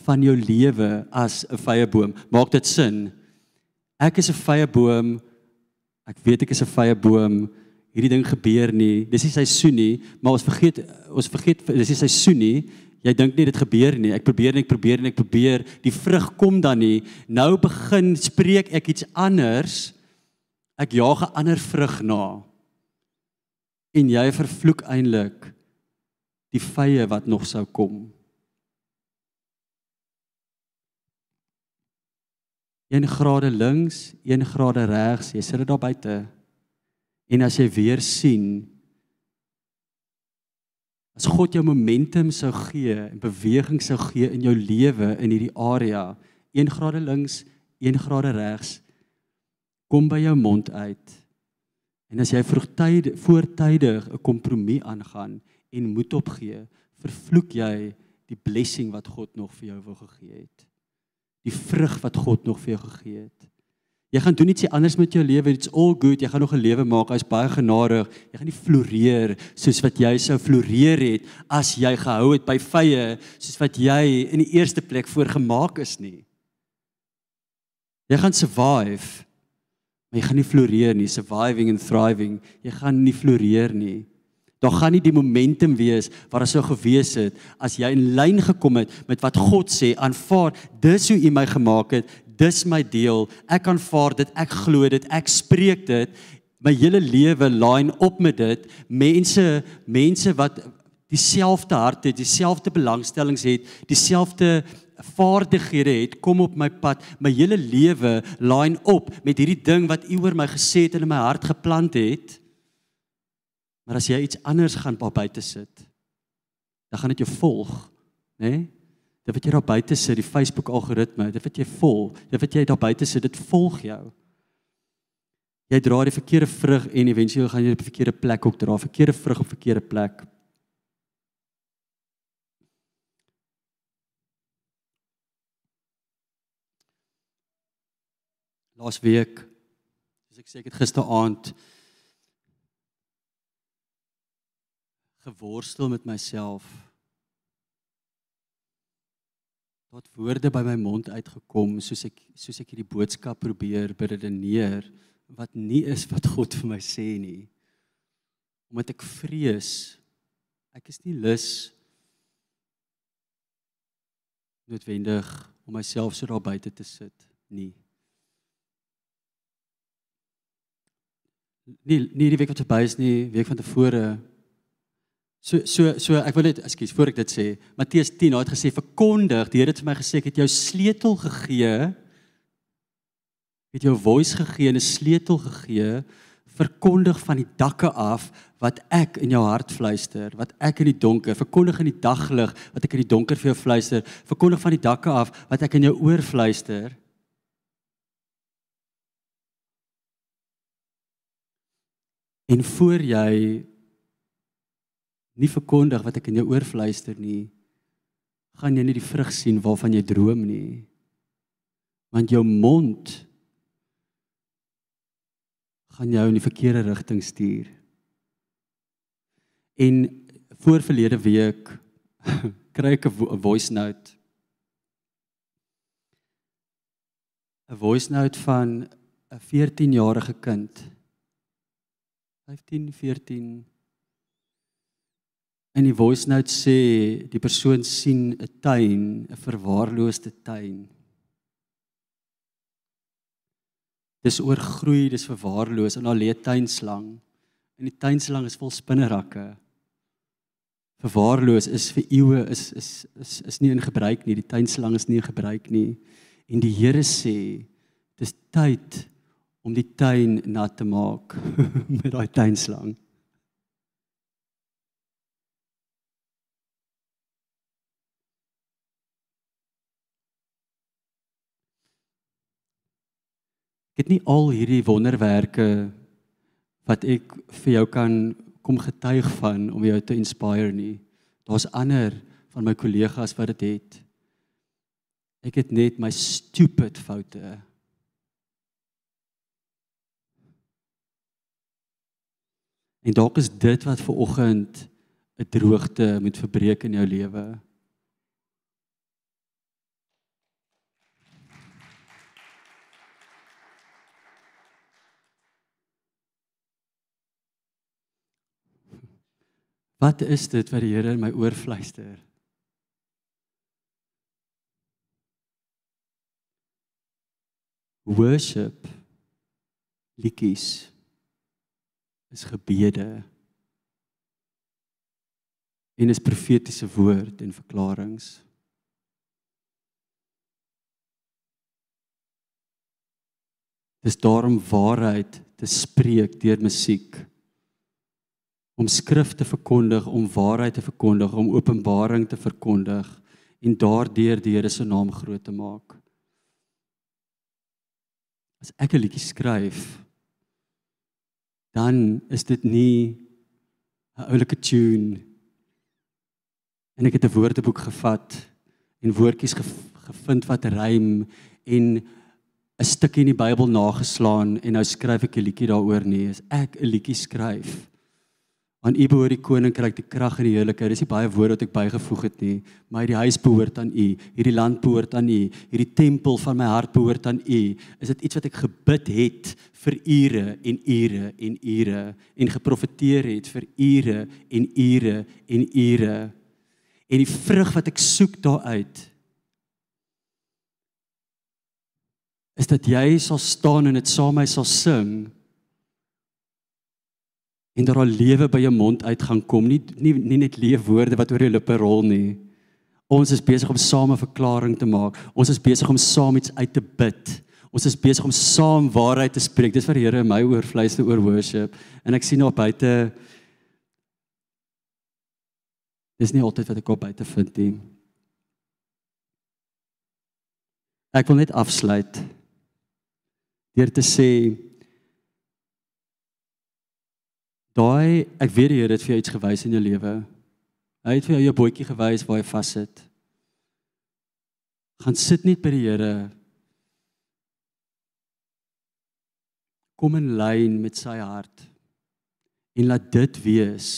van jou lewe as 'n vrye boom. Maak dit sin? Ek is 'n vrye boom. Ek weet ek is 'n vrye boom. Hierdie ding gebeur nie. Dis nie seisoen nie, maar ons vergeet ons vergeet dis nie seisoen nie. Jy dink nie dit gebeur nie. Ek probeer en ek probeer en ek probeer. Die vrug kom dan nie. Nou begin spreek ek iets anders. Ek jaag 'n ander vrug na. En jy vervloek eintlik die vye wat nog sou kom. 1 grade links, 1 grade regs, jy sit dit daar buite. En as jy weer sien as God jou momentum sou gee en beweging sou gee in jou lewe in hierdie area, 1 grade links, 1 grade regs, kom by jou mond uit. En as jy vroegtydig voortydig 'n kompromie aangaan en moed opgee, vervloek jy die blessing wat God nog vir jou wou gegee het. Die vrug wat God nog vir jou gegee het. Jy gaan doen ietsie anders met jou lewe. It's all good. Jy gaan nog 'n lewe maak. Hy's baie genadig. Jy gaan nie floreer soos wat jy sou floreer het as jy gehou het by vye soos wat jy in die eerste plek voorgemaak is nie. Jy gaan survive. Maar jy gaan nie floreer nie. Surviving and thriving. Jy gaan nie floreer nie. Daar gaan nie die momentum wees wat daar sou gewees het as jy in lyn gekom het met wat God sê, aanvaar dis hoe U my gemaak het, dis my deel. Ek aanvaar dit, ek glo dit, ek spreek dit. My hele lewe line op met dit. Mense, mense wat dieselfde hart het, dieselfde belangstellings het, dieselfde vaardighede het, kom op my pad. My hele lewe line op met hierdie ding wat U oor my gesê het en in my hart geplant het. Maar as jy iets anders gaan op buite sit, dan gaan dit jou volg, né? Nee? Dit wat jy daar buite sit, die Facebook algoritme, dit wat jy volg, dit wat jy daar buite sit, dit volg jou. Jy dra die verkeerde vrug en éventueel gaan jy op die verkeerde plek ook dra, verkeerde vrug op verkeerde plek. Laas week, soos ek sê ek het gisteraand geworstel met myself. Tot woorde by my mond uitgekom soos ek soos ek hierdie boodskap probeer beredeneer wat nie is wat God vir my sê nie. Omdat ek vrees ek is nie lus noodwendig om myself so daar buite te sit nie. Nie nie die week wat verby is nie, week van tevore So so so ek wil net ekskuus voor ek dit sê. Matteus 10 het gesê verkondig, die Here het vir my gesê ek het jou sleutel gegee. Het jou voice gegee en 'n sleutel gegee verkondig van die dakke af wat ek in jou hart fluister, wat ek in die donker, verkondig in die daglig wat ek in die donker vir jou fluister, verkondig van die dakke af wat ek in jou oor fluister. En voor jy nie verkondig wat ek in jou oor fluister nie, gaan jy nie die vrug sien waarvan jy droom nie. Want jou mond gaan jou in die verkeerde rigting stuur. En voor verlede week kry ek 'n voice note. 'n Voice note van 'n 14-jarige kind. 15, 14 In die voice note sê die persoon sien 'n tuin, 'n verwaarloosde tuin. Dis oorgroei, dis verwaarloos en daar lê 'n tuinslang. En die tuinslang is vol spinnerakke. Verwaarloos is vir eeue is is is is nie in gebruik nie. Die tuinslang is nie in gebruik nie. En die Here sê dis tyd om die tuin nat te maak met daai tuinslang. Ek het nie al hierdie wonderwerke wat ek vir jou kan kom getuig van om jou te inspire nie. Daar's ander van my kollegas wat dit het. Ek het net my stupid foute. En dalk is dit wat ver oggend 'n droogte moet verbreek in jou lewe. Wat is dit wat die Here in my oor fluister? Worship liedjies is gebede en is profetiese woord en verklaringe. Dis daarom waarheid te spreek deur musiek om skrif te verkondig, om waarheid te verkondig, om openbaring te verkondig en daardeur die Here se naam groot te maak. As ek 'n liedjie skryf, dan is dit nie 'n oulike tune en ek het 'n woordeboek gevat en woordjies gevind wat rym en 'n stukkie in die Bybel nageslaan en nou skryf ek 'n liedjie daaroor nie, is ek 'n liedjie skryf. Aan U behoort die koninkryk, die krag en die heerlikheid. Dis nie baie woorde wat ek bygevoeg het nie, maar die huis behoort aan U, hierdie land behoort aan U, hierdie tempel van my hart behoort aan U. Is dit iets wat ek gebid het vir ure en ure en ure en geprofeteer het vir ure en ure en ure. En die vrug wat ek soek daaruit is dat jy sal staan en dit saam met my sal sing en dat daar lewe by jou mond uit gaan kom nie nie nie net leefwoorde wat oor jou lippe rol nie. Ons is besig om saam 'n verklaring te maak. Ons is besig om saam iets uit te bid. Ons is besig om saam waarheid te spreek. Dis wat die Here my oor vleiste oor worship. En ek sien op buite dis nie altyd wat ek op buite vind nie. Ek wil net afsluit deur te sê Daai ek weet die Here het vir jou iets gewys in jou lewe. Hy het vir jou jou bootjie gewys waar jy vassit. Gaan sit net by die Here. Kom in lyn met sy hart. En laat dit wees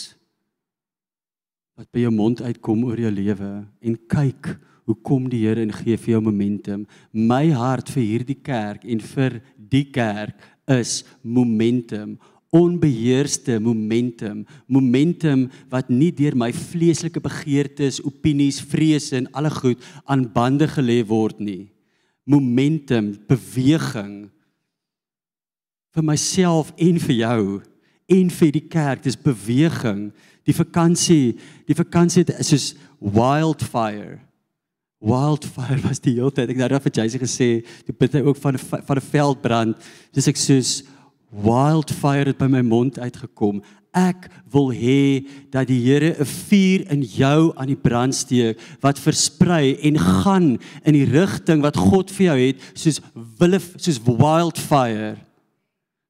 wat by jou mond uitkom oor jou lewe en kyk hoe kom die Here en gee vir jou momentum. My hart vir hierdie kerk en vir die kerk is momentum onbeheerste momentum, momentum wat nie deur my vleeslike begeertes, opinies, vrese en alle goed aan bande gelê word nie. Momentum, beweging vir myself en vir jou en vir die kerk, dis beweging. Die vakansie, die vakansie is soos wildfire. Wildfire was die hele tyd. Ek het nou vir Jacy gesê, jy bid hy ook van van 'n veldbrand. Dis ek soos wildfire het by my mond uitgekom. Ek wil hê dat die Here 'n vuur in jou aan die brand steek wat versprei en gaan in die rigting wat God vir jou het soos wille soos wildfire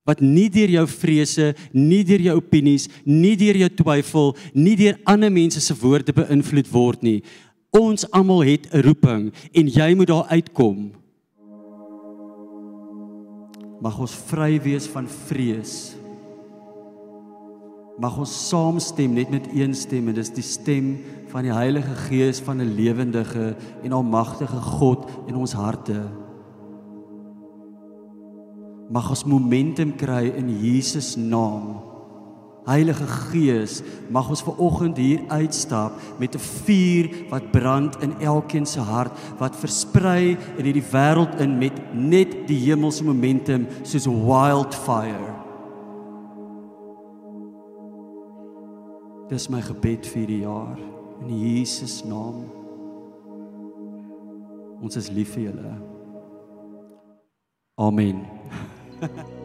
wat nie deur jou vrese, nie deur jou opinies, nie deur jou twyfel, nie deur ander mense se woorde beïnvloed word nie. Ons almal het 'n roeping en jy moet daar uitkom mag ons vry wees van vrees. Mag ons saamstem net met een stem en dis die stem van die Heilige Gees van 'n lewendige en almagtige God in ons harte. Mag ons momentum kry in Jesus naam. Heilige Gees, mag ons ver oggend hier uitstap met 'n vuur wat brand in elkeen se hart, wat versprei in hierdie wêreld in met net die hemelse momentum soos wildfire. Dis my gebed vir die jaar in Jesus naam. Ons is lief vir julle. Amen.